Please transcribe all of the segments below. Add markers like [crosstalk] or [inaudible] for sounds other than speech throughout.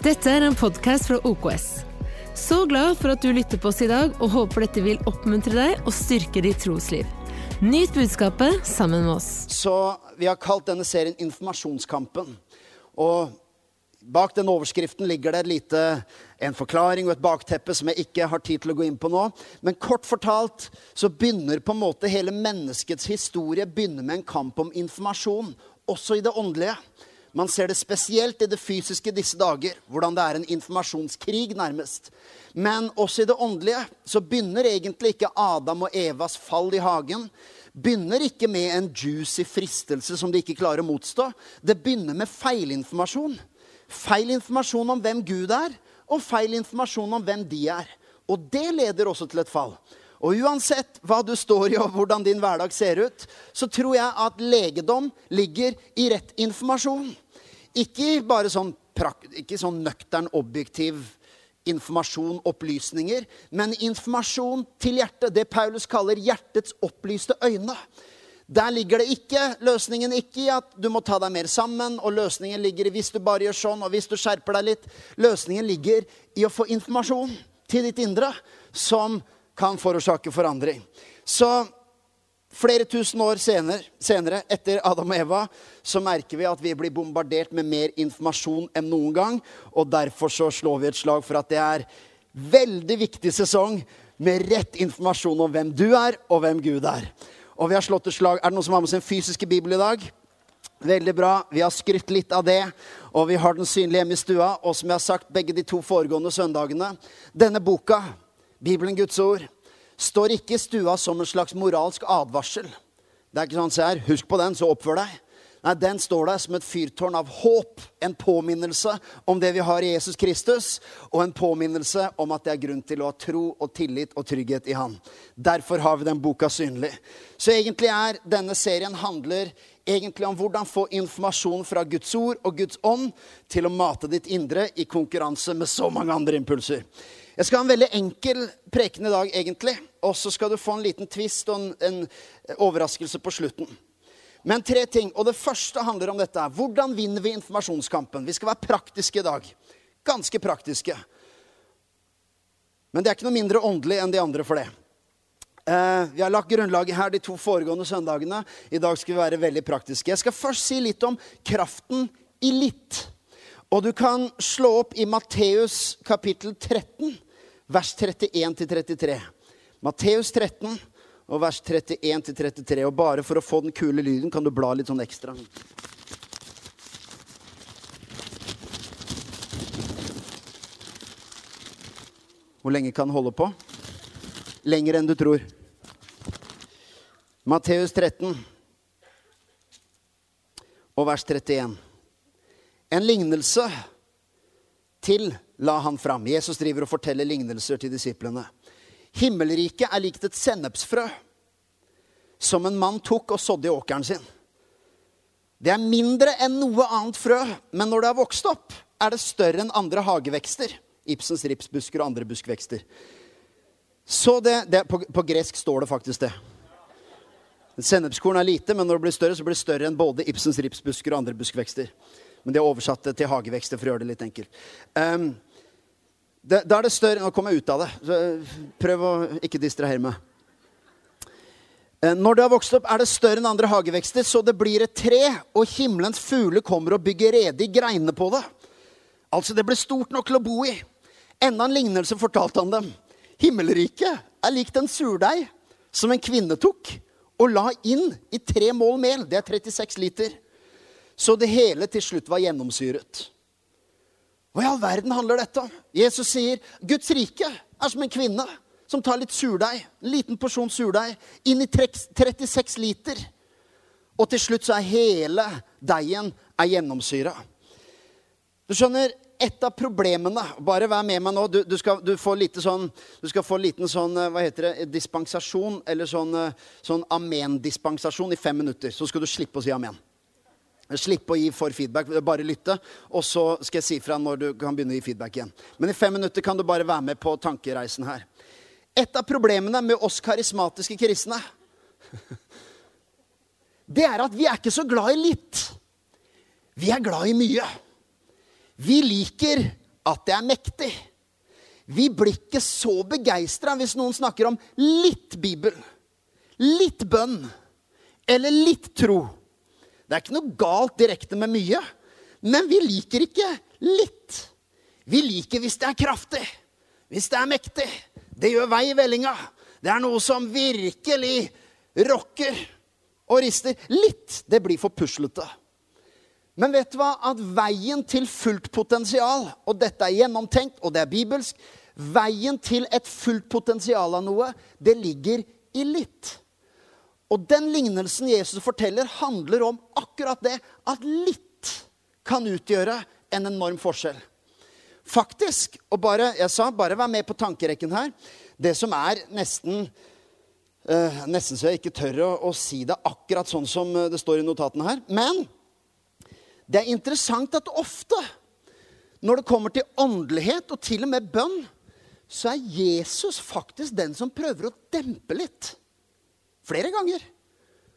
Dette er en podkast fra OKS. Så glad for at du lytter på oss i dag, og håper dette vil oppmuntre deg og styrke ditt trosliv. Nyt budskapet sammen med oss. Så vi har kalt denne serien Informasjonskampen. Og bak den overskriften ligger det et lite, en forklaring og et bakteppe som jeg ikke har tid til å gå inn på nå. Men kort fortalt så begynner på en måte hele menneskets historie begynner med en kamp om informasjon, også i det åndelige. Man ser det spesielt i det fysiske disse dager, hvordan det er en informasjonskrig, nærmest. Men også i det åndelige så begynner egentlig ikke Adam og Evas fall i hagen begynner ikke med en juicy fristelse som de ikke klarer å motstå. Det begynner med feilinformasjon. Feil informasjon om hvem Gud er, og feil informasjon om hvem de er. Og det leder også til et fall. Og uansett hva du står i, og hvordan din hverdag ser ut, så tror jeg at legedom ligger i rett informasjon. Ikke bare sånn, ikke sånn nøktern, objektiv informasjon, opplysninger, men informasjon til hjertet. Det Paulus kaller hjertets opplyste øyne. Der ligger det ikke løsningen ikke i at du må ta deg mer sammen, og løsningen ligger i hvis du bare gjør sånn, og hvis du skjerper deg litt. Løsningen ligger i å få informasjon til ditt indre som kan forårsake forandring. Så flere tusen år senere, senere, etter Adam og Eva, så merker vi at vi blir bombardert med mer informasjon enn noen gang. Og derfor så slår vi et slag for at det er veldig viktig sesong med rett informasjon om hvem du er, og hvem Gud er. Og vi har slått et slag. Er det noen som har med sin fysiske bibel i dag? Veldig bra. Vi har skrytt litt av det, og vi har den synlig hjemme i stua. Og som jeg har sagt begge de to foregående søndagene, denne boka Bibelen, Guds ord, står ikke i stua som en slags moralsk advarsel. Det er ikke sånn, se her, Husk på den, så oppfør deg. Nei, Den står der som et fyrtårn av håp. En påminnelse om det vi har i Jesus Kristus, og en påminnelse om at det er grunn til å ha tro og tillit og trygghet i Han. Derfor har vi den boka synlig. Så egentlig er denne serien handler egentlig om hvordan få informasjon fra Guds ord og Guds ånd til å mate ditt indre i konkurranse med så mange andre impulser. Jeg skal ha en veldig enkel preken i dag, egentlig. Og så skal du få en liten twist og en, en overraskelse på slutten. Men tre ting. Og det første handler om dette. Hvordan vinner vi informasjonskampen? Vi skal være praktiske i dag. Ganske praktiske. Men det er ikke noe mindre åndelig enn de andre for det. Uh, vi har lagt grunnlaget her de to foregående søndagene. I dag skal vi være veldig praktiske. Jeg skal først si litt om kraften i litt. Og du kan slå opp i Matteus kapittel 13 vers 31-33. Matteus 13 og vers 31-33. Og bare for å få den kule lyden kan du bla litt sånn ekstra. Hvor lenge kan den holde på? Lenger enn du tror. Matteus 13 og vers 31. En lignelse til la han fram. Jesus driver og forteller lignelser til disiplene. Himmelriket er likt et sennepsfrø som en mann tok og sådde i åkeren sin. Det er mindre enn noe annet frø, men når det har vokst opp, er det større enn andre hagevekster. Ibsens ripsbusker og andre buskvekster. Så det, det på, på, gresk står det faktisk det. Sennepskorn er lite, men når det blir større, så blir det større enn både Ibsens ripsbusker og andre buskvekster. Men de har oversatt det til hagevekster for å gjøre det litt enkelt. Um, da er det større Nå kom jeg ut av det. Så prøv å ikke distrahere meg. Eh, når det har vokst opp, er det større enn andre hagevekster, så det blir et tre, og himmelens fugler kommer og bygger rede i greinene på det. Altså, det blir stort nok til å bo i. Enda en lignelse fortalte han dem. Himmelriket er likt en surdeig som en kvinne tok og la inn i tre mål mel. Det er 36 liter. Så det hele til slutt var gjennomsyret. Hva i all verden handler dette om? Jesus sier Guds rike er som en kvinne som tar litt surdeig, en liten porsjon surdeig, inn i 36 liter. Og til slutt så er hele deigen er gjennomsyra. Du skjønner, et av problemene Bare vær med meg nå. Du, du, skal, du, sånn, du skal, få en liten sånn, hva heter det, dispensasjon, eller sånn, sånn amen-dispensasjon i fem minutter. Så skal du slippe å si amen. Slippe å gi for feedback, bare lytte. Og så skal jeg si fra når du kan begynne å gi feedback igjen. Men i fem minutter kan du bare være med på tankereisen her. Et av problemene med oss karismatiske kristne, [laughs] det er at vi er ikke så glad i litt. Vi er glad i mye. Vi liker at det er mektig. Vi blir ikke så begeistra hvis noen snakker om litt Bibel, litt bønn eller litt tro. Det er ikke noe galt direkte med mye, men vi liker ikke litt. Vi liker hvis det er kraftig, hvis det er mektig. Det gjør vei i vellinga. Det er noe som virkelig rocker og rister. Litt, det blir for puslete. Men vet du hva? At veien til fullt potensial, og dette er gjennomtenkt, og det er bibelsk Veien til et fullt potensial av noe, det ligger i litt. Og den lignelsen Jesus forteller, handler om akkurat det. At litt kan utgjøre en enorm forskjell. Faktisk, og bare, jeg sa bare vær med på tankerekken her Det som er nesten eh, Nesten så jeg ikke tør å, å si det akkurat sånn som det står i notatene her. Men det er interessant at ofte når det kommer til åndelighet, og til og med bønn, så er Jesus faktisk den som prøver å dempe litt. Flere ganger.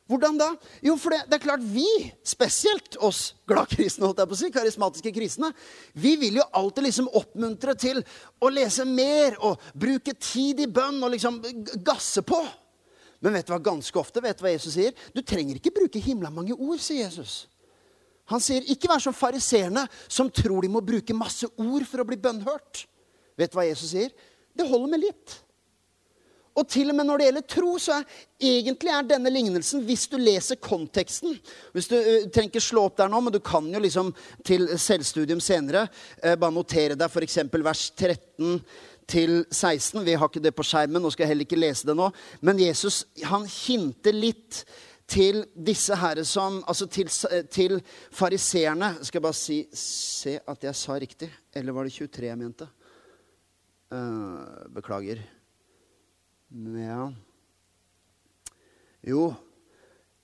Hvordan da? Jo, for det, det, er klart vi, spesielt oss gladkristne, holdt jeg på å si, karismatiske kristne, vi vil jo alltid liksom oppmuntre til å lese mer og bruke tid i bønn og liksom gasse på. Men vet du hva ganske ofte vet du hva Jesus sier? Du trenger ikke bruke himla mange ord, sier Jesus. Han sier, 'Ikke vær som fariseerne, som tror de må bruke masse ord for å bli bønnhørt.' Vet du hva Jesus sier? Det holder med litt. Og til og med når det gjelder tro, så er egentlig er denne lignelsen Hvis du leser konteksten hvis Du uh, trenger ikke slå opp der nå, men du kan jo liksom til selvstudium senere uh, bare notere deg f.eks. vers 13 til 16. Vi har ikke det på skjermen, og skal heller ikke lese det nå. Men Jesus han hinter litt til disse herre som Altså til, til fariseerne. Skal jeg bare si Se at jeg sa riktig. Eller var det 23 jeg mente? Uh, beklager. Ja Jo,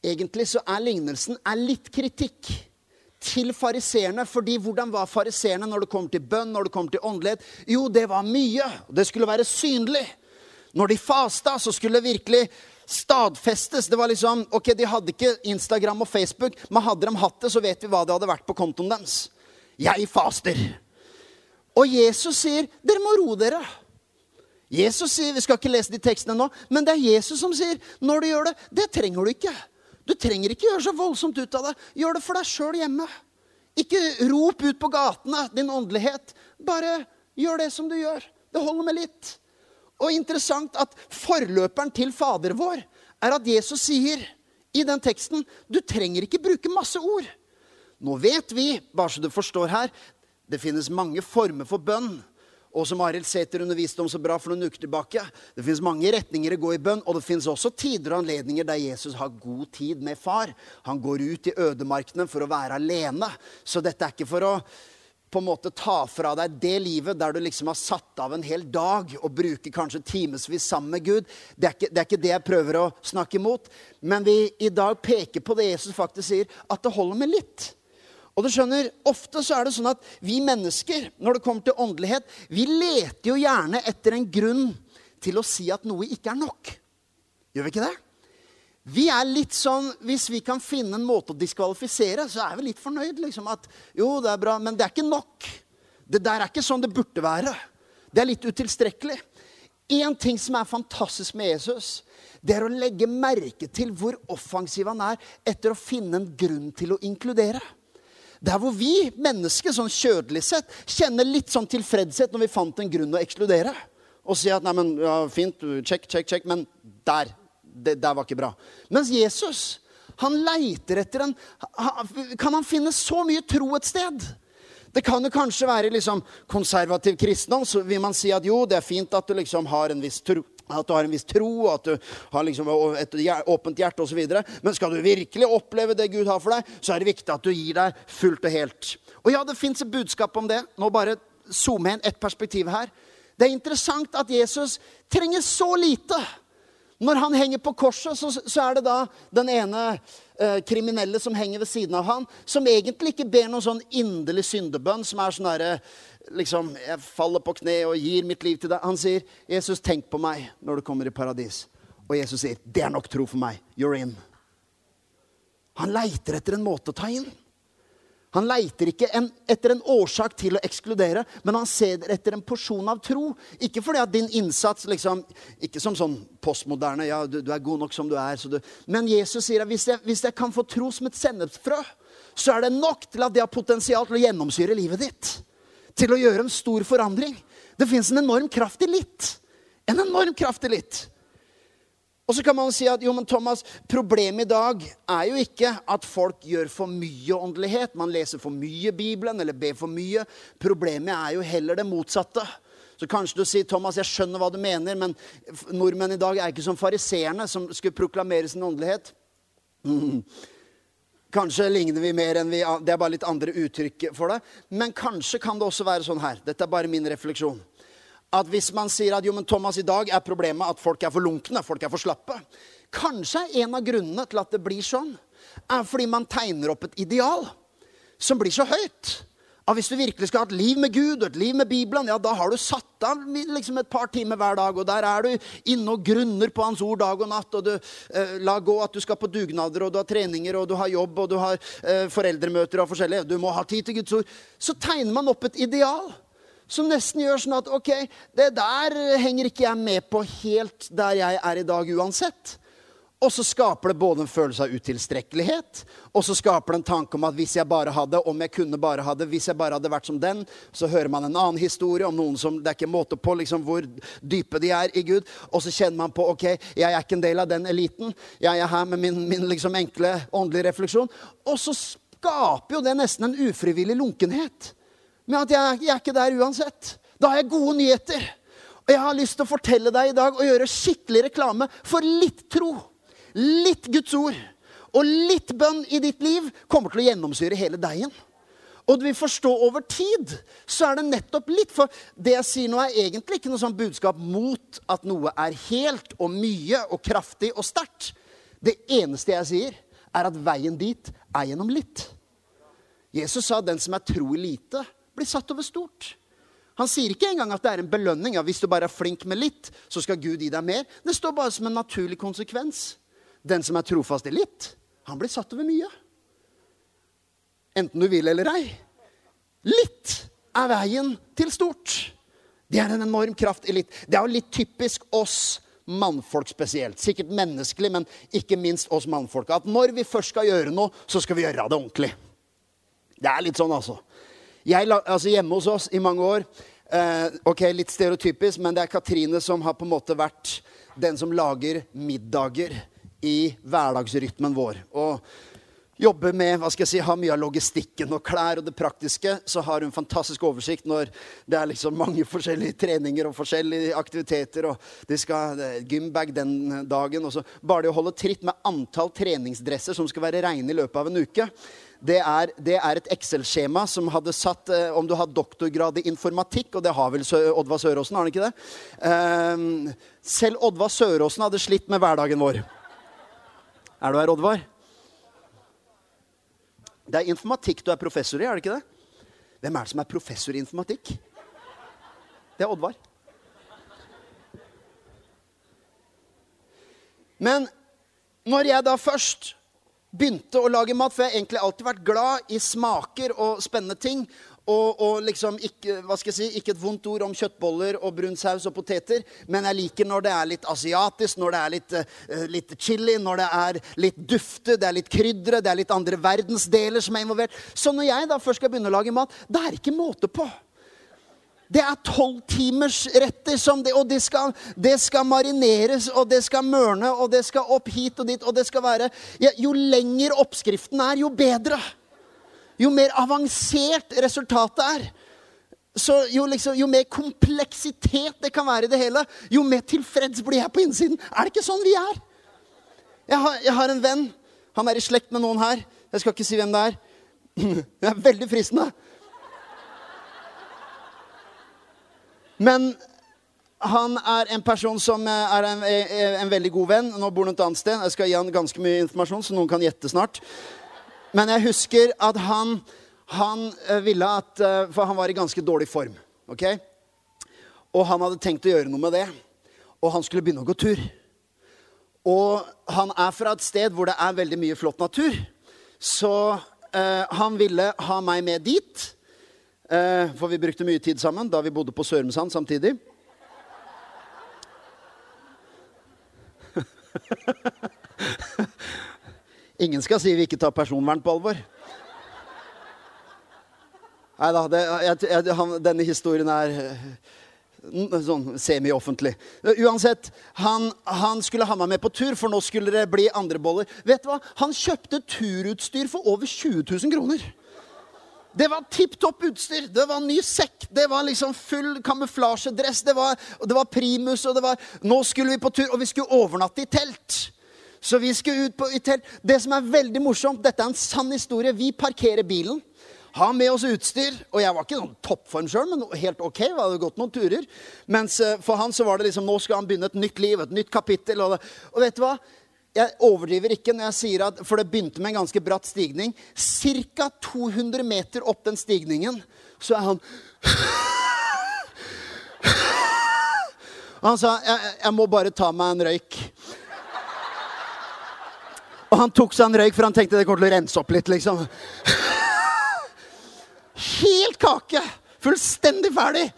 egentlig så er lignelsen er litt kritikk til fariseerne. fordi hvordan var fariseerne når det kom til bønn, når det kom til åndelighet? Jo, det var mye. Det skulle være synlig. Når de fasta, så skulle det virkelig stadfestes. Det var liksom, ok, De hadde ikke Instagram og Facebook, men hadde de hatt det, så vet vi hva det hadde vært på kontoen deres. Jeg faster. Og Jesus sier, 'Dere må roe dere'. Jesus sier, Vi skal ikke lese de tekstene nå, men det er Jesus som sier, 'Når du gjør det, det trenger du ikke'. Du trenger ikke gjøre så voldsomt ut av det. Gjør det for deg sjøl hjemme. Ikke rop ut på gatene din åndelighet. Bare gjør det som du gjør. Det holder med litt. Og interessant at forløperen til Fader vår er at Jesus sier i den teksten du trenger ikke bruke masse ord. Nå vet vi, bare så du forstår her, det finnes mange former for bønn. Og som Arild Sæther underviste om så bra for noen uker tilbake, det finnes mange retninger å gå i bønn, og det finnes også tider og anledninger der Jesus har god tid med far. Han går ut i ødemarkene for å være alene. Så dette er ikke for å på en måte ta fra deg det livet der du liksom har satt av en hel dag og bruker kanskje timevis sammen med Gud. Det er, ikke, det er, ikke, det jeg prøver å snakke imot. Men vi i dag peker på det Jesus faktisk sier, at det holder med litt. Og du skjønner, Ofte så er det sånn at vi mennesker, når det kommer til åndelighet, vi leter jo gjerne etter en grunn til å si at noe ikke er nok. Gjør vi ikke det? Vi er litt sånn, Hvis vi kan finne en måte å diskvalifisere, så er vi litt fornøyd. liksom at, Jo, det er bra, men det er ikke nok. Det der er ikke sånn det burde være. Det er litt utilstrekkelig. Én ting som er fantastisk med Jesus, det er å legge merke til hvor offensiv han er etter å finne en grunn til å inkludere. Der hvor vi mennesker sånn kjødelig sett, kjenner litt sånn tilfredshet når vi fant en grunn å ekskludere. Og si at nei, men, ja, fint, check, check, check, men der det der var ikke bra. Mens Jesus, han leiter etter en Kan han finne så mye tro et sted? Det kan jo kanskje være liksom konservativ kristendom. Så vil man si at jo, det er fint at du liksom har en viss tro. At du har en viss tro, at du har liksom et åpent hjerte osv. Men skal du virkelig oppleve det Gud har for deg, så er det viktig at du gir deg fullt og helt. Og ja, det fins et budskap om det. Nå bare zoome inn ett perspektiv her. Det er interessant at Jesus trenger så lite når han henger på korset, så, så er det da den ene eh, kriminelle som henger ved siden av han, som egentlig ikke ber noen sånn inderlig syndebønn, som er sånn derre liksom, Jeg faller på kne og gir mitt liv til deg. Han sier, 'Jesus, tenk på meg når du kommer i paradis.' Og Jesus sier, 'Det er nok tro for meg. You're in.' Han leiter etter en måte å ta inn. Han leiter ikke en, etter en årsak til å ekskludere, men han ser etter en porsjon av tro. Ikke fordi at din innsats liksom, Ikke som sånn postmoderne ja, du, du er god nok som du er. Du, men Jesus sier at hvis jeg, hvis jeg kan få tro som et sennepsfrø, så er det nok til at det har potensial til å gjennomsyre livet ditt. Til å gjøre en stor forandring. Det fins en enorm kraft i litt. En enorm kraft i litt. Og så kan man si at jo, men Thomas, problemet i dag er jo ikke at folk gjør for mye åndelighet. Man leser for mye Bibelen eller ber for mye. Problemet er jo heller det motsatte. Så kanskje du sier Thomas, jeg skjønner hva du mener, men nordmenn i dag er ikke som fariseerne som skulle proklamere sin åndelighet. [laughs] Kanskje ligner vi mer enn vi Det er bare litt andre uttrykk for det. Men kanskje kan det også være sånn her. Dette er bare min refleksjon at hvis man sier at jo, men Thomas, i dag er problemet at folk er for lunkne, folk er for slappe Kanskje en av grunnene til at det blir sånn, er fordi man tegner opp et ideal som blir så høyt. At hvis du virkelig skal ha et liv med Gud og et liv med Bibelen, ja, da har du satt av liksom et par timer hver dag. Og der er du inne og grunner på Hans ord dag og natt. Og du eh, la gå at du skal på dugnader, og du har treninger, og du har jobb, og du har eh, foreldremøter og forskjellig. Du må ha tid til Guds ord. Så tegner man opp et ideal som nesten gjør sånn at ok, det der henger ikke jeg med på helt der jeg er i dag uansett. Og så skaper det både en følelse av utilstrekkelighet, og så skaper det en tanke om at hvis jeg bare hadde, om jeg kunne bare hadde, hvis jeg bare hadde vært som den, så hører man en annen historie om noen som Det er ikke måte på liksom hvor dype de er i Gud. Og så kjenner man på ok, jeg er ikke en del av den eliten. Jeg er her med min, min liksom enkle åndelige refleksjon. Og så skaper jo det nesten en ufrivillig lunkenhet med at jeg, jeg er ikke der uansett. Da har jeg gode nyheter. Og jeg har lyst til å fortelle deg i dag og gjøre skikkelig reklame for litt tro. Litt Guds ord og litt bønn i ditt liv kommer til å gjennomsyre hele deigen. Og du vil forstå over tid, så er det nettopp litt. For det jeg sier nå, er egentlig ikke noe sånn budskap mot at noe er helt og mye og kraftig og sterkt. Det eneste jeg sier, er at veien dit er gjennom litt. Jesus sa den som er tro i lite, blir satt over stort. Han sier ikke engang at det er en belønning. Ja, hvis du bare er flink med litt, så skal Gud gi deg mer. Det står bare som en naturlig konsekvens. Den som er trofast i litt, han blir satt over mye. Enten du vil eller ei. Litt er veien til stort. Det er en enorm kraft i litt. Det er jo litt typisk oss mannfolk spesielt. Sikkert menneskelig, men ikke minst oss mannfolk. At når vi først skal gjøre noe, så skal vi gjøre det ordentlig. Det er litt sånn, altså. Jeg, altså Hjemme hos oss i mange år eh, ok, Litt stereotypisk, men det er Katrine som har på en måte vært den som lager middager i hverdagsrytmen vår. Og jobber med hva skal jeg si, har mye av logistikken og klær og det praktiske. Så har hun fantastisk oversikt når det er liksom mange forskjellige treninger og forskjellige aktiviteter. og de skal Gymbag den dagen. og så Bare det å holde tritt med antall treningsdresser som skal være reine i løpet av en uke det er, det er et Excel-skjema som hadde satt eh, om du har doktorgrad i informatikk, og det har vel Sø Oddvar Søråsen, har han ikke det? Eh, selv Oddvar Søråsen hadde slitt med hverdagen vår. Er du her, Oddvar? Det er informatikk du er professor i, er det ikke det? Hvem er det som er professor i informatikk? Det er Oddvar. Men når jeg da først begynte å lage mat, for jeg har egentlig alltid vært glad i smaker og spennende ting. Og, og, liksom ikke, hva skal jeg si, ikke et vondt ord om kjøttboller og brun saus og poteter, men jeg liker når det er litt asiatisk, når det er litt, uh, litt chili, når det er litt dufte, det er litt krydre, det er litt andre verdensdeler som er involvert. Så når jeg da først skal begynne å lage mat, da er det ikke måte på. Det er tolvtimersretter, og det skal, det skal, marineres, og det skal mørne, og det skal opp hit og dit, og det skal være ja, Jo lenger oppskriften er, jo bedre. Jo mer avansert resultatet er. Så jo, liksom, jo mer kompleksitet det kan være i det hele, jo mer tilfreds blir jeg på innsiden. Er det ikke sånn vi er? Jeg har, jeg har en venn. Han er i slekt med noen her. Jeg skal ikke si hvem det er. [clears throat] Det er veldig fristende. Men han er en person som er en, en, veldig god venn. Nå bor han et annet sted. Jeg skal gi han ganske mye informasjon, så noen kan gjette snart. Men jeg husker at han, han eh, ville at eh, For han var i ganske dårlig form. ok? Og han hadde tenkt å gjøre noe med det. Og han skulle begynne å gå tur. Og han er fra et sted hvor det er veldig mye flott natur. Så eh, han ville ha meg med dit. Eh, for vi brukte mye tid sammen da vi bodde på Sørumsand samtidig. [laughs] Ingen skal si vi ikke tar personvern på alvor. Nei da, denne historien er eh, sånn semi-offentlig. Uansett, han, han, skulle ha meg med på tur, for nå skulle det bli andre boller. Vet du hva? Han kjøpte turutstyr for over 20 000 kroner. Det var tipp topp utstyr. Det var ny sekk. Det var liksom full kamuflasjedress. Det var, det var primus. og det var, Nå skulle vi på tur, og vi skulle overnatte i telt. Så vi skulle ut på, i telt. Det som er veldig morsomt, dette er en sann historie. Vi parkerer bilen. Har med oss utstyr. Og jeg var ikke noen toppform sjøl, men helt ok. Vi hadde gått noen turer. Mens eh, for han så var det liksom Nå skal han begynne et nytt liv, et nytt kapittel. Og, og vet du hva? Jeg overdriver ikke når jeg sier at For det begynte med en ganske bratt stigning. Ca. 200 meter opp den stigningen så er han Han sa jeg, jeg må bare ta meg en røyk. Og han tok seg en røyk, for han tenkte det kommer til å rense opp litt. liksom. Helt kake! Fullstendig ferdig.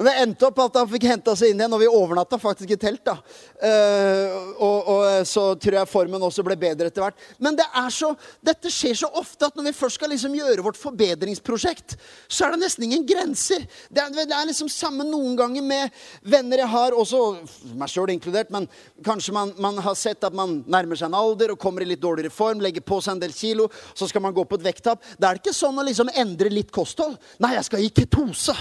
Men det endte opp at han fikk henta seg inn igjen, og vi overnatta faktisk i telt. da. Uh, og, og, så tror jeg formen også ble bedre etter hvert. Men det så, dette skjer så ofte at når vi først skal liksom gjøre vårt forbedringsprosjekt, så er det nesten ingen grenser. Det er, det er liksom samme noen ganger med venner jeg har, også meg sjøl inkludert, men kanskje man, man, har sett at man nærmer seg en alder og kommer i litt dårligere form, legger på seg en del kilo, så skal man gå på et vekttap. Det er ikke sånn å liksom endre litt kosthold. Nei, jeg skal i ketose.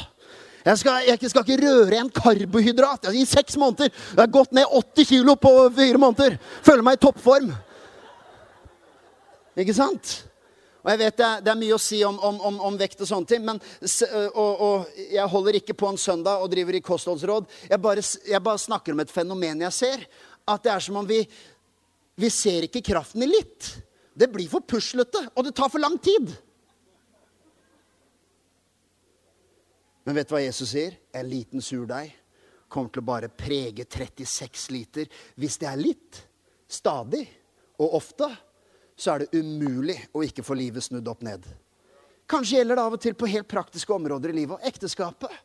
Jeg skal, jeg skal, ikke røre en karbohydrat i seks måneder. Jeg har gått ned 80 kilo på fire måneder. Føler meg i toppform. Ikke sant? Og jeg vet det er, det er mye å si om, om, om, vekt og sånne ting, men, og, og, jeg holder ikke på en søndag og driver i kostholdsråd. Jeg bare, jeg bare snakker om et fenomen jeg ser. At det er som om vi, vi ser ikke kraften i litt. Det blir for puslete, og det tar for lang tid. Men vet du hva Jesus sier? En liten surdeig kommer til å bare prege 36 liter. Hvis det er litt, stadig og ofte, så er det umulig å ikke få livet snudd opp ned. Kanskje gjelder det av og til på helt praktiske områder i livet. Og ekteskapet.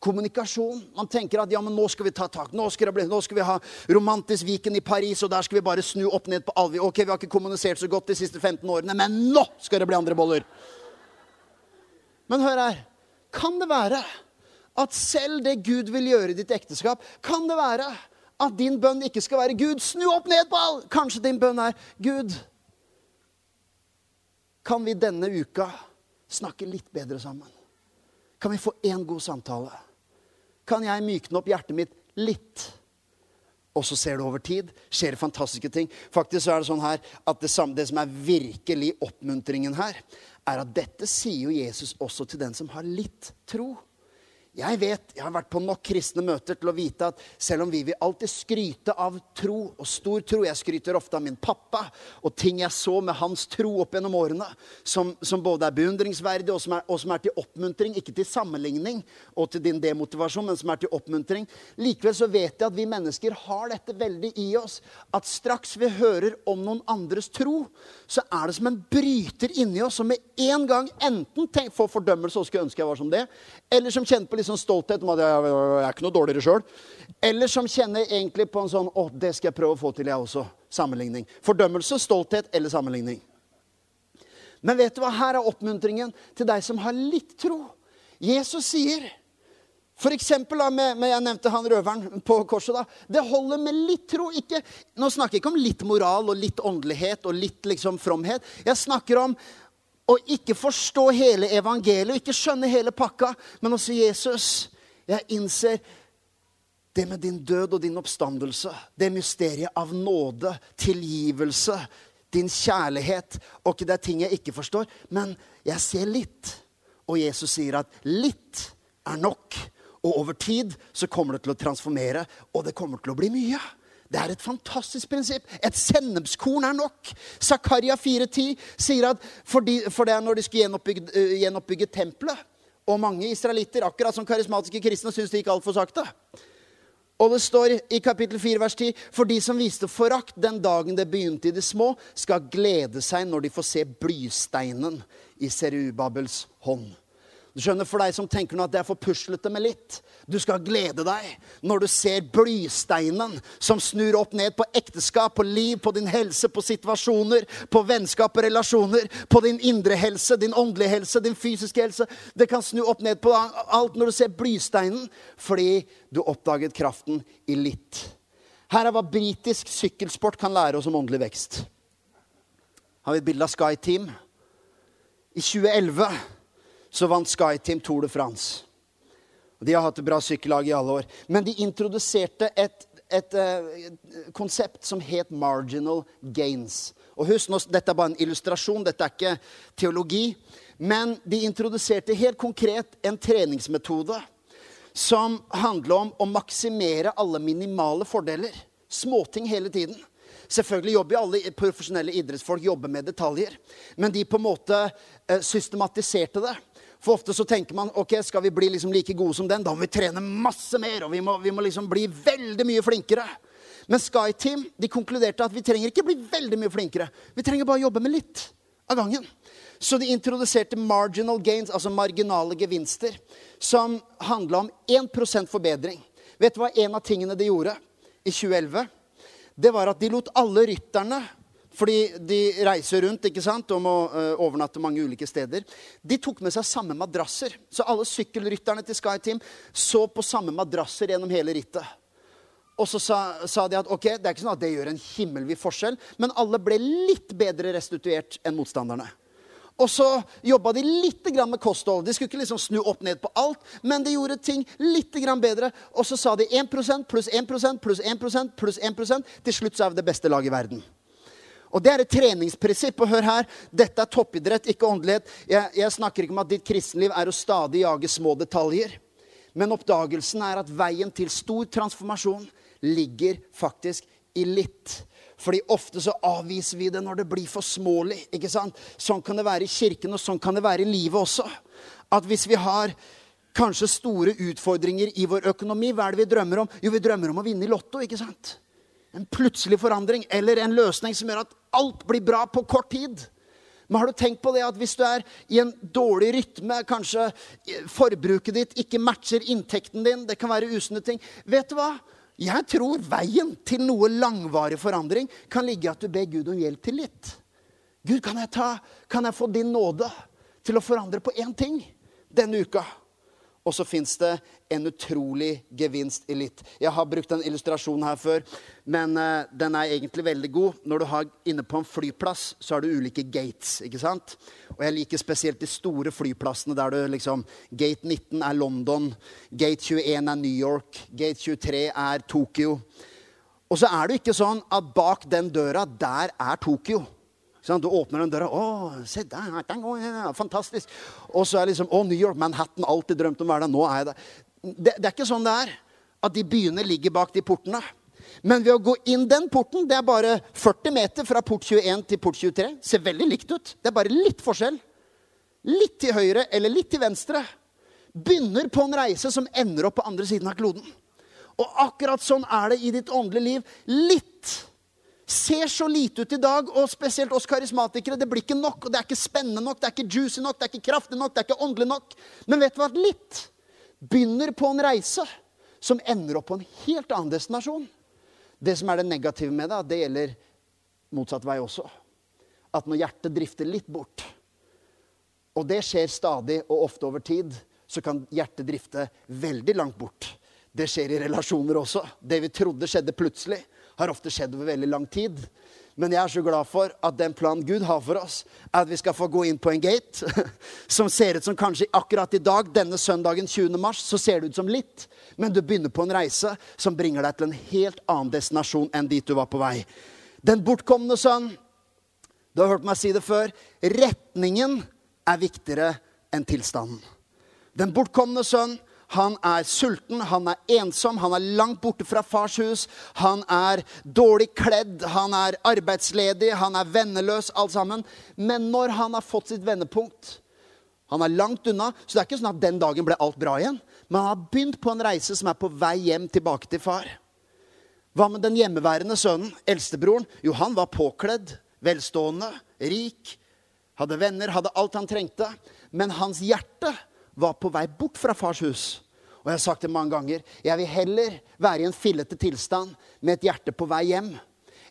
Kommunikasjon. Man tenker at ja, men nå skal vi ta tak. Nå skal, bli, nå skal vi ha romantisk Viken i Paris, og der skal vi bare snu opp ned på alvi. Ok, vi har ikke kommunisert så godt de siste 15 årene, men nå skal det bli andre boller. Men hør her. Kan det være at selv det Gud vil gjøre i ditt ekteskap, kan det være at din bønn ikke skal være 'Gud, snu opp ned på all'? Kanskje din bønn er 'Gud, kan vi denne uka snakke litt bedre sammen?' Kan vi få én god samtale? Kan jeg mykne opp hjertet mitt litt? Og så ser du over tid, skjer fantastiske ting. Faktisk så er det sånn her at det, det som er virkelig oppmuntringen her, er at dette sier jo Jesus også til den som har litt tro. Jeg vet, jeg har vært på nok kristne møter til å vite at selv om vi vil alltid skryte av tro, og stor tro Jeg skryter ofte av min pappa og ting jeg så med hans tro opp gjennom årene, som, som både er beundringsverdig og som er, og som er, til oppmuntring, ikke til sammenligning og til din demotivasjon, men som er til oppmuntring. Likevel så vet jeg at vi mennesker har dette veldig i oss. At straks vi hører om noen andres tro, så er det som en bryter inni oss som med en gang enten får fordømmelse og skulle ønske jeg var som det, eller som kjenner på litt sånn stolthet om at jeg, jeg er ikke noe dårligere sjøl. Eller som kjenner egentlig på en sånn Å, det skal jeg prøve å få til, jeg også. Sammenligning. Fordømmelse, stolthet eller sammenligning. Men vet du hva? Her er oppmuntringen til deg som har litt tro. Jesus sier for eksempel, da, med, med, Jeg nevnte han røveren på korset. da, Det holder med litt tro. Ikke, nå snakker jeg ikke om litt moral og litt åndelighet og litt liksom fromhet. Jeg snakker om å ikke forstå hele evangeliet, ikke skjønne hele pakka, men også Jesus. Jeg innser det med din død og din oppstandelse, det mysteriet av nåde, tilgivelse, din kjærlighet. Og ikke det er ting jeg ikke forstår, men jeg ser litt. Og Jesus sier at litt er nok. Og over tid så kommer det til å transformere, og det kommer til å bli mye. Det er et fantastisk prinsipp. Et sennepskorn er nok. Zakaria 4,10 sier at for, de, for, det er når de skulle gjenoppbygge, uh, gjenoppbygge tempelet Og mange israelitter, akkurat som karismatiske kristne, syns det gikk altfor sakte. Og det står i kapittel 4, vers 10.: For de som viste forakt den dagen det begynte i det små, skal glede seg når de får se blysteinen i Serubabels hånd. Du skjønner, For deg som tenker nå at det er for puslete med litt. Du skal glede deg når du ser blysteinen som snur opp ned på ekteskap, på liv, på din helse, på situasjoner, på vennskap og relasjoner, på din indre helse, din åndelige helse, din fysiske helse. Det kan snu opp ned på alt når du ser blysteinen, fordi du oppdaget kraften i litt. Her er hva britisk sykkelsport kan lære oss om åndelig vekst. Har vi et bilde av Sky Team? I 2011 så vant SkyTeam Tour de France. De har hatt et bra sykkellag i alle år. Men de introduserte et, et, et, et konsept som het marginal gains. Og husk, Dette er bare en illustrasjon, dette er ikke teologi. Men de introduserte helt konkret en treningsmetode som handler om å maksimere alle minimale fordeler. Småting hele tiden. Selvfølgelig jobber alle profesjonelle idrettsfolk jobber med detaljer. Men de på en måte eh, systematiserte det. For ofte så tenker man ok, skal vi bli liksom like gode som den, da må vi trene masse mer. og vi må, vi må liksom bli veldig mye flinkere. Men SkyTeam de konkluderte at vi trenger ikke bli veldig mye flinkere. Vi trenger bare jobbe med litt av gangen. Så de introduserte marginal gains, altså marginale gevinster, som handla om 1% forbedring. Vet du hva en av tingene de gjorde i 2011? Det var at de lot alle rytterne fordi de reiser rundt ikke sant, og må uh, overnatte mange ulike steder. De tok med seg samme madrasser. Så alle sykkelrytterne til Sky Team så på samme madrasser gjennom hele rittet. Og så sa, sa, de at ok, det er ikke sånn at det gjør en himmelvid forskjell, men alle ble litt bedre restituert enn motstanderne. Og så jobba de litt med kosthold. De skulle ikke liksom snu opp ned på alt, men de gjorde ting litt bedre. Og så sa de 1 pluss 1 pluss 1 pluss 1% Til slutt så er vi det beste laget i verden. Og Det er et treningsprinsipp. og hør her, Dette er toppidrett, ikke åndelighet. Jeg, jeg snakker ikke om at ditt kristenliv er å stadig jage små detaljer. Men oppdagelsen er at veien til stor transformasjon ligger faktisk i litt. Fordi ofte så avviser vi det når det blir for smålig. ikke sant? Sånn kan det være i kirken, og sånn kan det være i livet også. At hvis vi har kanskje store utfordringer i vår økonomi, hva er det vi drømmer om? Jo, vi drømmer om å vinne i Lotto. ikke sant? En plutselig forandring eller en løsning som gjør at alt blir bra på kort tid. Men har du tenkt på det at hvis du er i en dårlig rytme, kanskje forbruket ditt ikke matcher inntekten din, det kan være usunne ting Vet du hva? Jeg tror veien til noe langvarig forandring kan ligge i at du ber Gud om hjelp til litt. Gud, kan jeg, ta, kan jeg få din nåde til å forandre på én ting denne uka? Og så fins det en utrolig gevinst i litt. Jeg har brukt den illustrasjonen her før, men uh, den er egentlig veldig god. Når du har inne på en flyplass, så har du ulike gates. ikke sant? Og jeg liker spesielt de store flyplassene der du liksom Gate 19 er London, gate 21 er New York, gate 23 er Tokyo. Og så er det ikke sånn at bak den døra, der er Tokyo. Du åpner den døra. Å, se der. Fantastisk. Og så er liksom Å, New York, Manhattan. Alltid drømt om å være der. Nå er jeg der. Det, det er ikke sånn det er. At de byene ligger bak de portene. Men ved å gå inn den porten Det er bare 40 meter fra port 21 til port 23. Ser veldig likt ut. Det er bare litt forskjell. Litt til høyre eller litt til venstre. Begynner på en reise som ender opp på andre siden av kloden. Og akkurat sånn er det i ditt åndelige liv. Litt ser så lite ut i dag, og spesielt oss karismatikere. Det blir ikke nok, og det er ikke spennende nok, det er ikke juicy nok, det er ikke kraftig nok, det er ikke åndelig nok. Men vet du hva? Litt begynner på en reise som ender opp på en helt annen destinasjon. Det som er det negative med det, det gjelder motsatt vei også. At når hjertet drifter litt bort, og det skjer stadig og ofte over tid, så kan hjertet drifte veldig langt bort. Det skjer i relasjoner også. Det vi trodde skjedde plutselig, har ofte skjedd over veldig lang tid. Men jeg er så glad for at den planen Gud har for oss, er at vi skal få gå inn på en gate [laughs] som ser ut som kanskje akkurat i dag, denne søndagen 20. mars, så ser det ut som litt. Men du begynner på en reise som bringer deg til en helt annen destinasjon enn dit du var på vei. Den bortkomne sønn, du har hørt meg si det før, retningen er viktigere enn tilstanden. Den bortkomne sønn han er sulten, han er ensom, han er langt borte fra fars hus. Han er dårlig kledd, han er arbeidsledig, han er venneløs, alt sammen. Men når han har fått sitt vendepunkt Han er langt unna, så det er ikke sånn at den dagen ble alt bra igjen. Men han har begynt på en reise som er på vei hjem tilbake til far. Hva med den hjemmeværende sønnen, eldstebroren? Jo, han var påkledd, velstående, rik, hadde venner, hadde alt han trengte. Men hans hjerte var på vei bort fra fars hus. Og jeg har sagt det mange ganger. Jeg vil heller være i en fillete tilstand med et hjerte på vei hjem,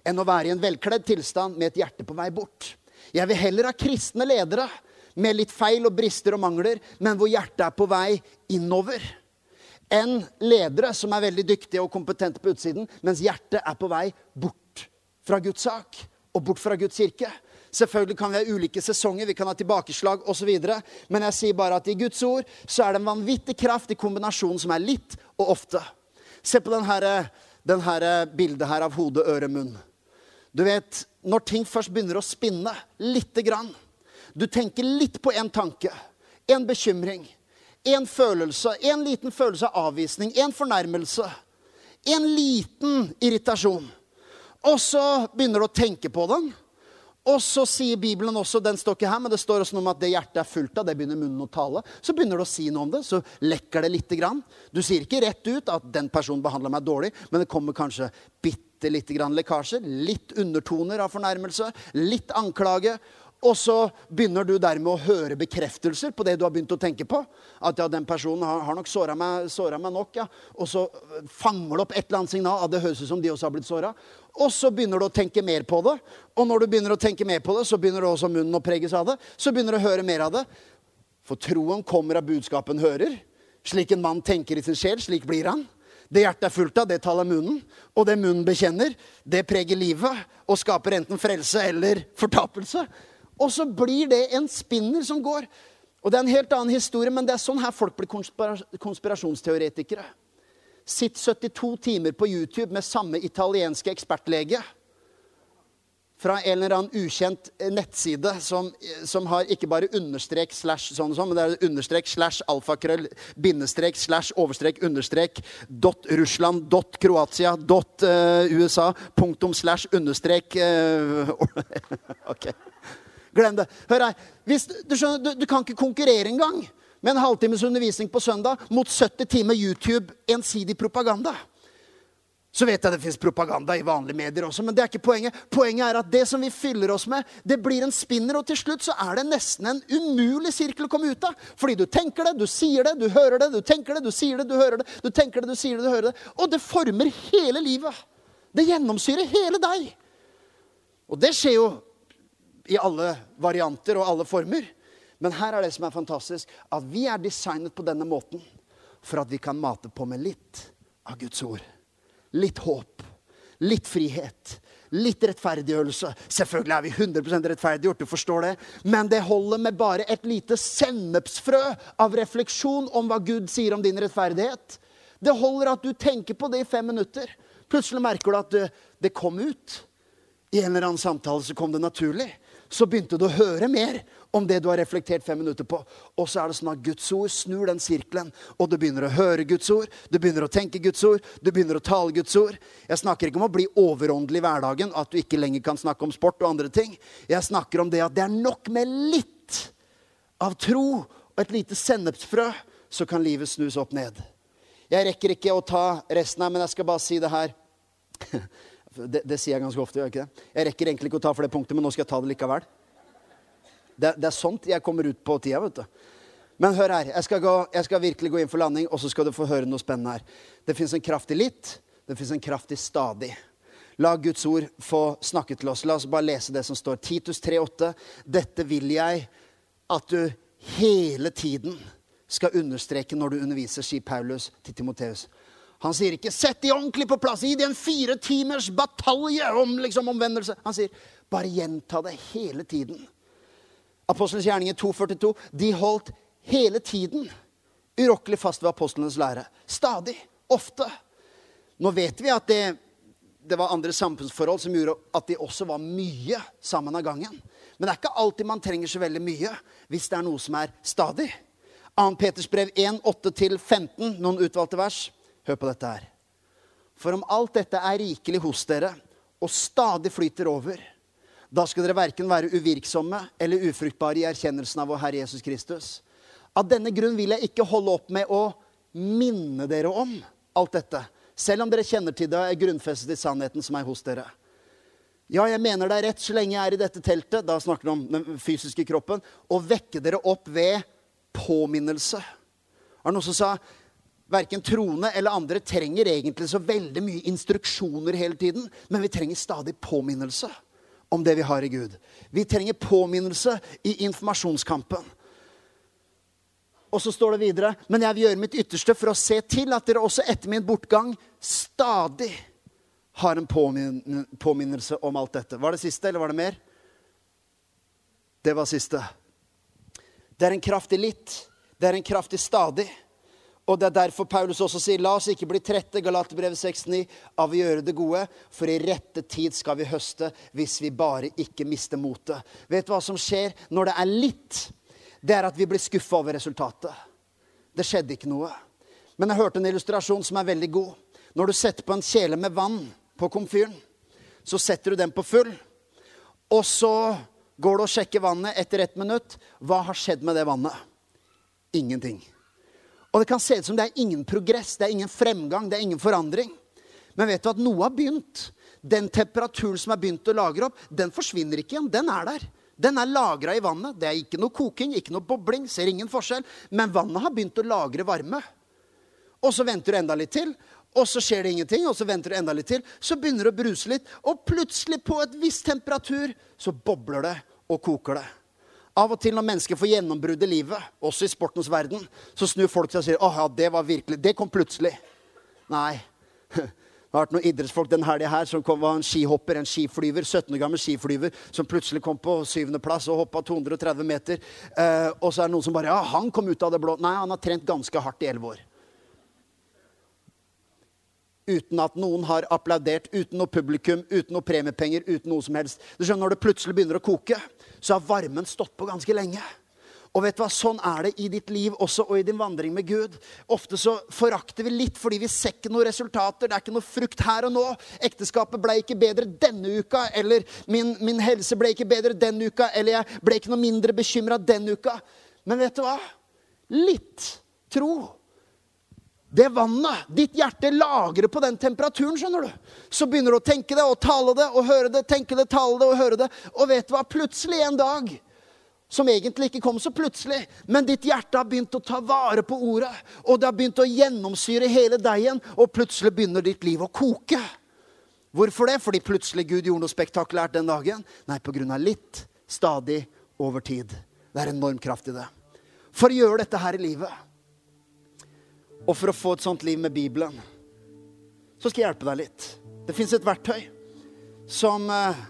enn å være i en velkledd tilstand med et hjerte på vei bort. Jeg vil heller ha kristne ledere med litt feil og brister og mangler, men hvor hjertet er på vei innover. Enn ledere som er veldig dyktige og kompetente på utsiden, mens hjertet er på vei bort fra Guds sak og bort fra Guds kirke. Selvfølgelig kan vi ha ulike sesonger, vi kan ha tilbakeslag osv. Men jeg sier bare at i Guds ord så er det en vanvittig kraft i kombinasjonen som er litt og ofte. Se på denne, bildet her av hode, øre, munn. Du vet, når ting først begynner å spinne lite grann Du tenker litt på en tanke, en bekymring, en følelse, en liten følelse av avvisning, en fornærmelse, en liten irritasjon. Og så begynner du å tenke på den. Og så sier Bibelen også, den står ikke her, men det står også noe om at det hjertet er fullt av, det begynner munnen å tale. Så begynner du å si noe om det, så lekker det lite grann. Du sier ikke rett ut at den personen behandler meg dårlig, men det kommer kanskje bitte lite grann lekkasjer. Litt undertoner av fornærmelse, litt anklage. Og så begynner du dermed å høre bekreftelser på det du har begynt å tenke på. At ja, den personen har, har nok såra meg, meg, nok. ja. Og så fanger du opp et eller annet signal. at det høres ut som de også har blitt såra. Og så begynner du å tenke mer på det. Og når du begynner å tenke mer på det, så begynner også munnen å preges av det. Så begynner du å høre mer av det. For troen kommer av budskapen hører. Slik en mann tenker i sin sjel, slik blir han. Det hjertet er fullt av, det taler munnen. Og det munnen bekjenner, det preger livet og skaper enten frelse eller fortapelse. Og så blir det en spinner som går. Og Det er en helt annen historie, men det er sånn her folk blir konspirasjonsteoretikere. Sitt 72 timer på YouTube med samme italienske ekspertlege fra en eller annen ukjent nettside som, som har ikke bare understrek slash sånn og sånn, men det er understrek slash alfakrøll, bindestrek slash overstrek understrek dot Russland dot Kroatia dot uh, USA punktum slash understrek uh, [laughs] OK. Glem det. Hør her. Hvis, du, skjønner, du, du kan ikke konkurrere engang med en halvtimes undervisning på søndag mot 70 timer YouTube ensidig propaganda. Så vet jeg det fins propaganda i vanlige medier også, men det er ikke poenget. Poenget er at det som vi fyller oss med, det blir en spinner, og til slutt så er det nesten en umulig sirkel å komme ut av. Fordi du tenker det, du sier det, du hører det, du tenker det, du sier det, du hører det. Du tenker det, du sier det, du hører det. Og det former hele livet. Det gjennomsyrer hele deg. Og det skjer jo i alle varianter og alle former. Men her er det som er fantastisk, at vi er designet på denne måten for at vi kan mate på med litt av Guds ord. Litt håp. Litt frihet. Litt rettferdiggjørelse. Selvfølgelig er vi 100% rettferdiggjort, du forstår det. Men det holder med bare et lite sennepsfrø av refleksjon om hva Gud sier om din rettferdighet. Det holder at du tenker på det i fem minutter. Plutselig merker du at det, det kom ut. I en eller annen samtale så kom det naturlig så begynte du å høre mer om det du har reflektert fem minutter på. Og så er det sånn at Guds ord snur den sirkelen, og du begynner å høre Guds ord, du begynner å tenke Guds ord, du begynner å tale Guds ord. Jeg snakker ikke om å bli overåndelig i hverdagen, at du ikke lenger kan snakke om sport og andre ting. Jeg snakker om det at det er nok med litt av tro og et lite sennepsfrø, så kan livet snus opp ned. Jeg rekker ikke å ta resten her, men jeg skal bare si det her. [laughs] Det, det, sier jeg ganske ofte. Ikke det? Jeg rekker egentlig ikke å ta for det punktet, men nå skal jeg ta det likevel. Det, det er sånt jeg kommer ut på tida. vet du. Men hør her. Jeg skal, gå, jeg skal, virkelig gå inn for landing, og så skal du få høre noe spennende her. Det fins en kraft i litt. Det fins en kraft i stadig. La Guds ord få snakke til oss. La oss bare lese det som står. Titus 3,8. Dette vil jeg at du hele tiden skal understreke når du underviser, sier Paulus til Timoteus. Han sier ikke 'sett de ordentlig på plass', gi de en fire timers batalje om liksom, omvendelse. Han sier bare gjenta det hele tiden. Apostelens gjerninger 2.42. De holdt hele tiden urokkelig fast ved apostlenes lære. Stadig. Ofte. Nå vet vi at det, det var andre samfunnsforhold som gjorde at de også var mye sammen av gangen. Men det er ikke alltid man trenger så veldig mye hvis det er noe som er stadig. 2. Peters brev 1, 8-15, noen utvalgte vers. Hør på dette her. For om alt dette er rikelig hos dere og stadig flyter over, da skal dere verken være uvirksomme eller ufruktbare i erkjennelsen av vår Herre Jesus Kristus. Av denne grunn vil jeg ikke holde opp med å minne dere om alt dette, selv om dere kjenner til det og er grunnfestet i sannheten som er hos dere. Ja, jeg mener det er rett så lenge jeg er i dette teltet, da snakker han om den fysiske kroppen, å vekke dere opp ved påminnelse. Det noen som sa verken troende eller andre trenger egentlig så veldig mye instruksjoner hele tiden, men vi trenger stadig påminnelse om det vi har i Gud. Vi trenger påminnelse i informasjonskampen. Og så står det videre Men jeg vil gjøre mitt ytterste for å se til at dere også etter min bortgang stadig har en påmin påminnelse om alt dette. Var det siste, eller var det mer? Det var siste. Det er en kraftig litt. Det er en kraftig stadig. Og det er derfor Paulus også sier, la oss ikke bli trette, Galaterbrevet 6,9, av å gjøre det gode, for i rette tid skal vi høste hvis vi bare ikke mister motet. Vet du hva som skjer når det er litt? Det er at vi blir skuffa over resultatet. Det skjedde ikke noe. Men jeg hørte en illustrasjon som er veldig god. Når du setter på en kjele med vann på komfyren, så setter du den på full. Og så går du og sjekker vannet etter ett minutt. Hva har skjedd med det vannet? Ingenting. Og det kan se ut som det er ingen progress, det er ingen fremgang, det er ingen forandring. Men vet du at noe har begynt? Den temperaturen som er begynt å lagre opp, den forsvinner ikke igjen. Den er der. Den er lagra i vannet. Det er ikke noe koking, ikke noe bobling. Ser ingen forskjell. Men vannet har begynt å lagre varme. Og så venter du enda litt til, og så skjer det ingenting. Og så venter du enda litt til, så begynner det å bruse litt. Og plutselig, på et viss temperatur, så bobler det og koker det. Av og til når mennesker får gjennombrudd i livet, også i sportens verden, så snur folk seg og sier 'Å ja, det var virkelig Det kom plutselig'. Nei. [laughs] Det har vært noen idrettsfolk den helga her som kom, var en skihopper, en skiflyver, 17 år gammel skiflyver, som plutselig kom på syvendeplass og hoppa 230 meter. Eh, og så er det noen som bare Ja, han kom ut av det blå. Nei, han har trent ganske hardt i elleve år. Uten at noen har applaudert, uten noe publikum, uten noe premiepenger, uten noe som helst. Du skjønner, Når det plutselig begynner å koke, så har varmen stått på ganske lenge. Og vet du hva, Sånn er det i ditt liv også, og i din vandring med Gud. Ofte så forakter vi litt fordi vi ser ikke noen resultater. Det er ikke noe frukt her og nå. Ekteskapet ble ikke bedre denne uka. Eller min, min helse ble ikke bedre denne uka. Eller jeg ble ikke noe mindre bekymra denne uka. Men vet du hva? Litt tro. Det vannet ditt hjerte lagrer på den temperaturen, skjønner du. Så begynner du å tenke det og tale det og høre det. tenke det, tale det og høre det. Og vet du hva? Plutselig en dag som egentlig ikke kom så plutselig. Men ditt hjerte har begynt å ta vare på ordet, og det har begynt å gjennomsyre hele deigen, og plutselig begynner ditt liv å koke. Hvorfor det? Fordi plutselig Gud gjorde noe spektakulært den dagen? Nei, på grunn av litt, stadig, over tid. Det er enorm kraft i det. For å gjøre dette her i livet, og for å få et sånt liv med Bibelen, så skal jeg hjelpe deg litt. Det fins et verktøy som eh,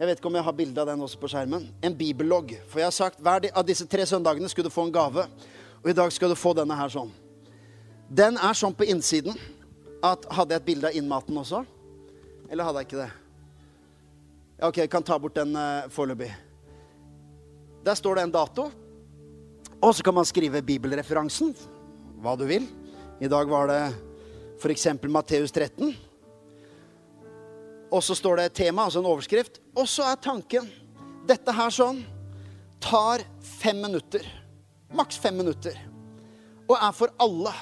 jeg vet ikke om jeg har bilde av den også på skjermen. En bibellogg. For jeg har sagt hver av disse tre søndagene skulle du få en gave. Og i dag skal du få denne her sånn. Den er sånn på innsiden at Hadde jeg et bilde av innmaten også? Eller hadde jeg ikke det? OK, jeg kan ta bort den uh, foreløpig. Der står det en dato. Og så kan man skrive bibelreferansen. Hva du vil. I dag var det f.eks. Matteus 13. Og så står det et tema, altså en overskrift. Og så er tanken Dette her sånn tar fem minutter. Maks fem minutter. Og er for alle.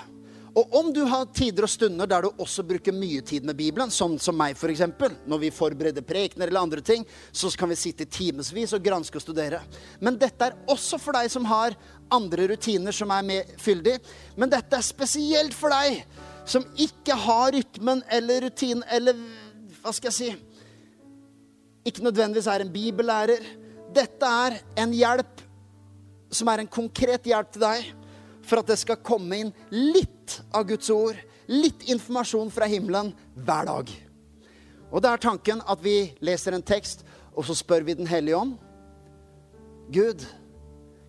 Og om du har tider og stunder der du også bruker mye tid med Bibelen, sånn som meg f.eks., når vi forbereder prekener eller andre ting, så kan vi sitte timevis og granske og studere. Men dette er også for deg som har andre rutiner som er mer fyldig. Men dette er spesielt for deg som ikke har rytmen eller rutinen eller hva skal jeg si Ikke nødvendigvis er en bibellærer. Dette er en hjelp som er en konkret hjelp til deg for at det skal komme inn litt av Guds ord, litt informasjon fra himmelen hver dag. Og det er tanken at vi leser en tekst, og så spør vi Den hellige ånd. Gud,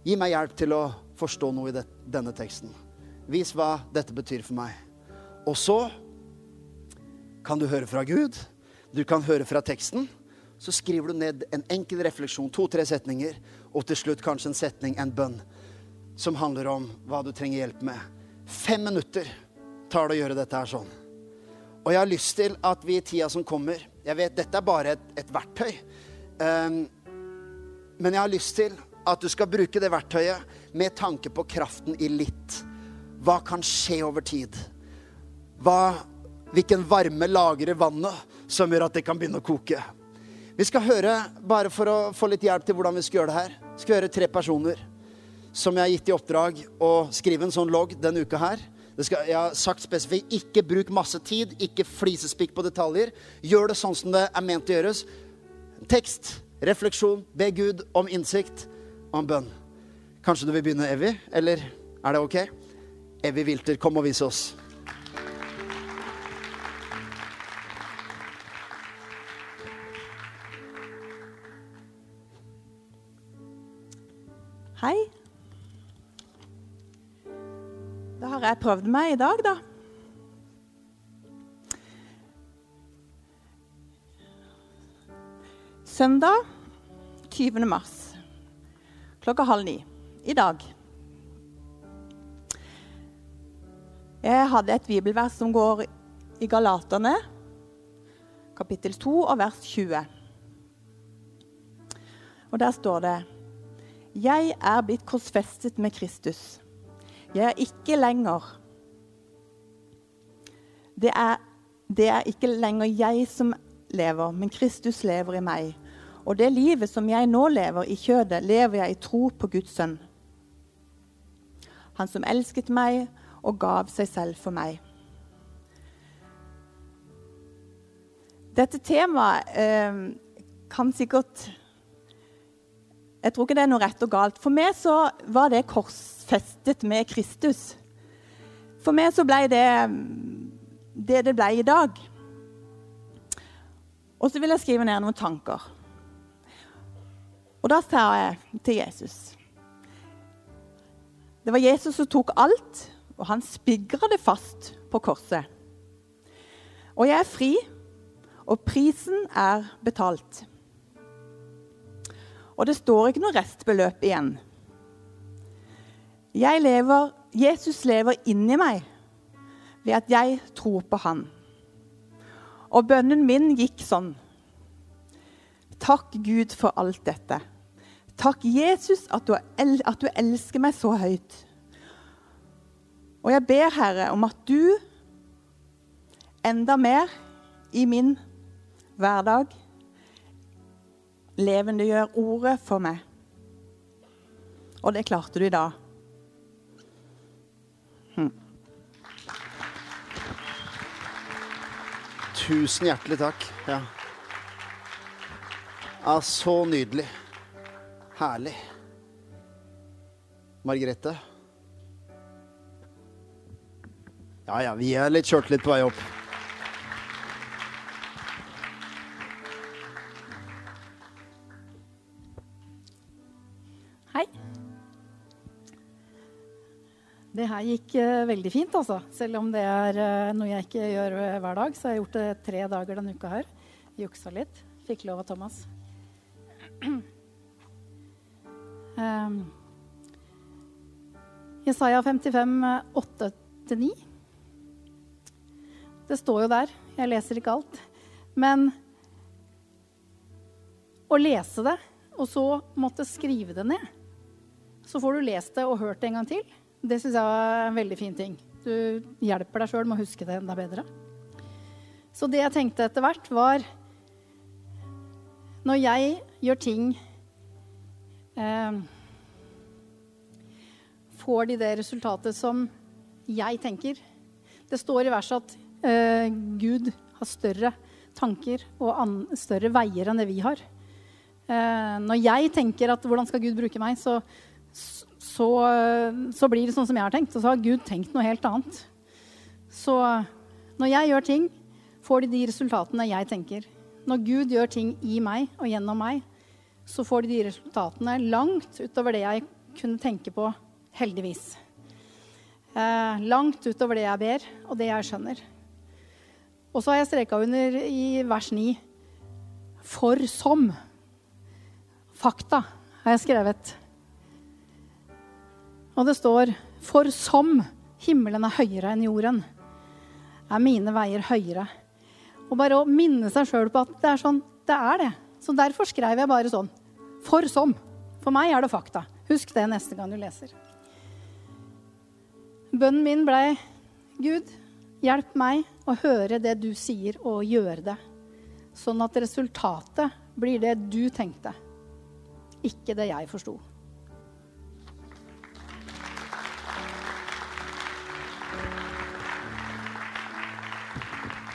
gi meg hjelp til å forstå noe i det, denne teksten. Vis hva dette betyr for meg. Og så kan du høre fra Gud du kan høre fra teksten. Så skriver du ned en enkel refleksjon, to-tre setninger, og til slutt kanskje en setning, en bønn, som handler om hva du trenger hjelp med. Fem minutter tar det å gjøre dette her sånn. Og jeg har lyst til at vi i tida som kommer Jeg vet dette er bare et, et verktøy. Um, men jeg har lyst til at du skal bruke det verktøyet med tanke på kraften i litt. Hva kan skje over tid? Hva, hvilken varme lagrer vannet som gjør at det kan begynne å koke? Vi skal høre, bare for å få litt hjelp til hvordan vi skal gjøre det her, skal høre tre personer som jeg har gitt i oppdrag å skrive en sånn logg denne uka her. Skal, jeg har sagt spesifikt ikke bruk masse tid, ikke flisespikk på detaljer. Gjør det sånn som det er ment å gjøres. Tekst, refleksjon, be Gud om innsikt og om bønn. Kanskje du vil begynne, Evy? Eller er det ok? Evy Wilter, kom og vis oss. Hei. Har jeg prøvd meg i dag, da. Søndag 20. mars klokka halv ni i dag. Jeg hadde et bibelvers som går i Galaterne, kapittel 2 og vers 20. Og der står det Jeg er blitt korsfestet med Kristus. Jeg er ikke lenger det er, det er ikke lenger jeg som lever, men Kristus lever i meg. Og det livet som jeg nå lever i kjødet, lever jeg i tro på Guds sønn. Han som elsket meg og gav seg selv for meg. Dette temaet eh, kan sikkert Jeg tror ikke det er noe rett og galt. For meg så var det korsfestet med Kristus. For meg så ble det det det ble i dag. Og så vil jeg skrive ned noen tanker. Og da sa jeg til Jesus Det var Jesus som tok alt, og han spigra det fast på korset. Og jeg er fri, og prisen er betalt. Og det står ikke noe restbeløp igjen. Lever, Jesus lever inni meg ved at jeg tror på Han. Og bønnen min gikk sånn. Takk, Gud, for alt dette. Takk, Jesus, at du, at du elsker meg så høyt. Og jeg ber, Herre, om at du enda mer i min hverdag levendegjør ordet for meg. Og det klarte du i dag. Hm. Tusen hjertelig takk. Ja. ja, så nydelig. Herlig. Margrethe? Ja, ja, vi er litt kjørt litt på vei opp. Her gikk uh, veldig fint, altså. Selv om det er uh, noe jeg ikke gjør uh, hver dag. Så jeg har gjort det tre dager denne uka her. Juksa litt. Fikk lov av Thomas. um, Jesaja 55, 8-9. Det står jo der. Jeg leser ikke alt. Men å lese det, og så måtte skrive det ned Så får du lest det og hørt det en gang til. Det syns jeg var en veldig fin ting. Du hjelper deg sjøl med å huske det enda bedre. Så det jeg tenkte etter hvert, var Når jeg gjør ting eh, Får de det resultatet som jeg tenker? Det står i verset at eh, Gud har større tanker og større veier enn det vi har. Eh, når jeg tenker at hvordan skal Gud bruke meg, så, så, så, blir det sånn som jeg har tenkt. Og så har Gud tenkt noe helt annet. Så når jeg gjør ting, får de de resultatene jeg tenker. Når Gud gjør ting i meg og gjennom meg, så får de de resultatene langt utover det jeg kunne tenke på, heldigvis. Eh, langt utover det jeg ber, og det jeg skjønner. Og så har jeg streka under i vers 9 For som. Fakta har jeg skrevet. Og det står For som himmelen er høyere enn jorden, er mine veier høyere. Og bare å minne seg sjøl på at det er sånn. Det er det. Så derfor skrev jeg bare sånn. For som. For meg er det fakta. Husk det neste gang du leser. Bønnen min blei Gud, hjelp meg å høre det du sier, og gjøre det. Sånn at resultatet blir det du tenkte, ikke det jeg forsto.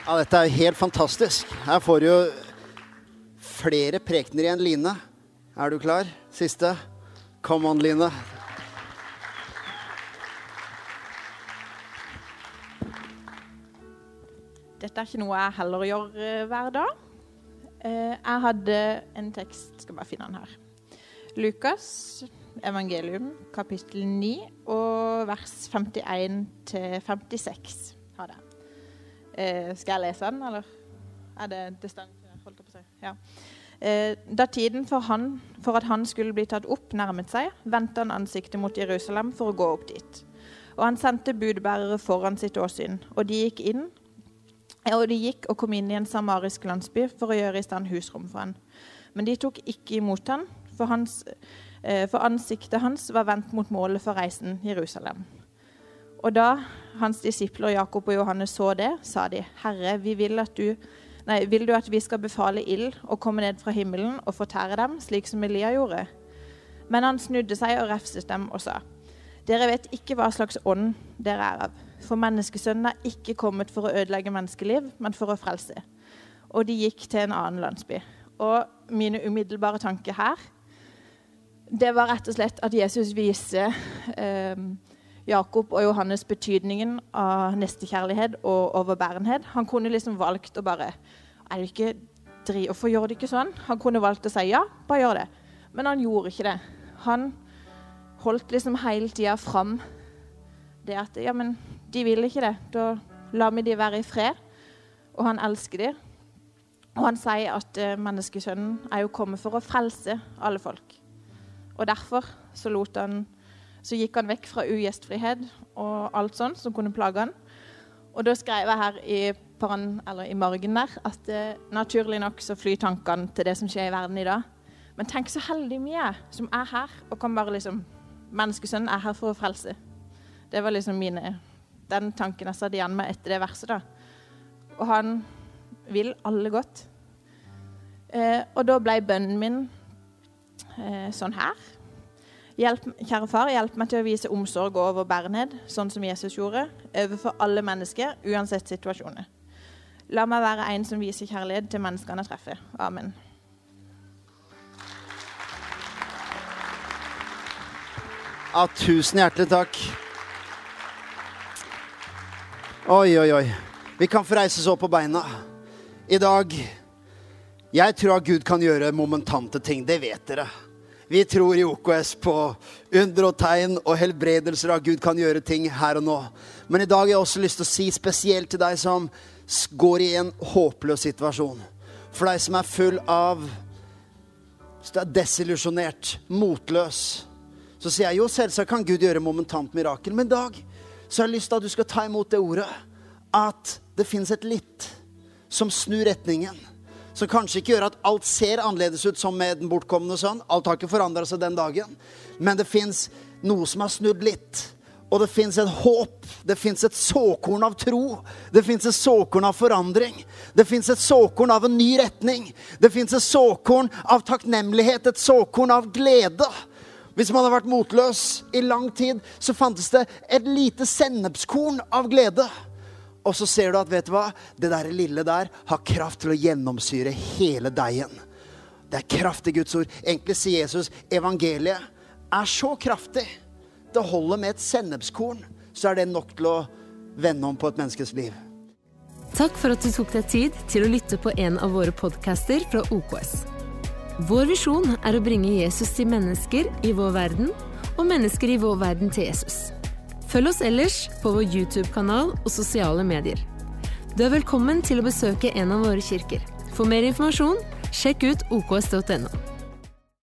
Ja, dette er jo helt fantastisk. Her får du jo flere prekener i en line. Er du klar? Siste. Come on, Line. Dette er ikke noe jeg heller gjør eh, hver dag. Eh, jeg hadde en tekst Skal bare finne den her. Lukas, evangelium, kapittel 9 og vers 51 til 56 hadde jeg. Eh, skal jeg lese den, eller er det distanse? Holdt jeg. Eh, da tiden for, han, for at han skulle bli tatt opp, nærmet seg, vendte han ansiktet mot Jerusalem for å gå opp dit. Og han sendte budbærere foran sitt åsyn, og de gikk inn og de gikk og kom inn i en samarisk landsby for å gjøre i stand husrom for han. Men de tok ikke imot han, for, hans, eh, for ansiktet hans var vendt mot målet for reisen Jerusalem. Og da hans disipler Jakob og Johannes så det, sa de, Herre, vi vil, du, nei, vil du at vi skal befale ild og komme ned fra himmelen og fortære dem, slik som Elia gjorde? Men han snudde seg og refset dem og sa, Dere vet ikke hva slags ånd dere er av. For menneskesønnen er ikke kommet for å ødelegge menneskeliv, men for å frelse. Og de gikk til en annen landsby. Og mine umiddelbare tanker her, det var rett og slett at Jesus viser eh, Jakob og Johannes betydningen av nestekjærlighet og overbærenhet. Han kunne liksom valgt å bare er det ikke dri, Hvorfor gjør det ikke sånn? Han kunne valgt å si ja, bare gjør det. Men han gjorde ikke det. Han holdt liksom hele tida fram det at ja, men de vil ikke det. Da lar vi de være i fred. Og han elsker de. Og han sier at uh, menneskesønnen er jo kommet for å frelse alle folk. Og derfor så, lot han, så gikk han vekk fra ugjestfrihet og alt sånt som kunne plage han. Og da skrev jeg her i, paran, i margen der at uh, naturlig nok så flyr tankene til det som skjer i verden i dag. Men tenk så heldig vi er som er her og kan bare liksom Menneskesønnen er her for å frelse. Det var liksom mine, den tanken jeg satt igjen med etter det verset. da. Og han vil alle godt. Eh, og da ble bønnen min eh, sånn her. Hjelp, kjære far, hjelp meg til å vise omsorg og overbærenhet, sånn som Jesus gjorde, overfor alle mennesker, uansett situasjoner. La meg være en som viser kjærlighet til menneskene jeg treffer. Amen. Ja, tusen hjertelig takk. Oi, oi, oi. Vi kan få reise oss opp på beina. I dag Jeg tror at Gud kan gjøre momentante ting. Det vet dere. Vi tror i OKS på under og tegn og helbredelser av Gud kan gjøre ting her og nå. Men i dag har jeg også lyst til å si spesielt til deg som går i en håpløs situasjon. For deg som er full av så er desillusjonert, motløs. Så sier jeg jo selvsagt kan Gud gjøre momentant mirakel. Men i dag så har jeg lyst til at du skal ta imot det ordet. At det fins et litt som snur retningen. Som kanskje ikke gjør at alt ser annerledes ut som med den bortkomne sønn. Alt har ikke forandra seg den dagen. Men det fins noe som har snudd litt. Og det fins et håp. Det fins et såkorn av tro. Det fins et såkorn av forandring. Det fins et såkorn av en ny retning. Det fins et såkorn av takknemlighet, et såkorn av glede. Hvis man har vært motløs i lang tid, så fantes det et lite sennepskorn av glede. Og så ser du at vet du hva? det der lille der har kraft til å gjennomsyre hele deigen. Det er kraft i Guds ord. Egentlig sier Jesus evangeliet er så kraftig. Det holder med et sennepskorn, så er det nok til å vende om på et menneskes liv. Takk for at du tok deg tid til å lytte på en av våre podcaster fra OKS. Vår visjon er å bringe Jesus til mennesker i vår verden, og mennesker i vår verden til Jesus. Følg oss ellers på vår YouTube-kanal og sosiale medier. Du er velkommen til å besøke en av våre kirker. For mer informasjon, sjekk ut oks.no.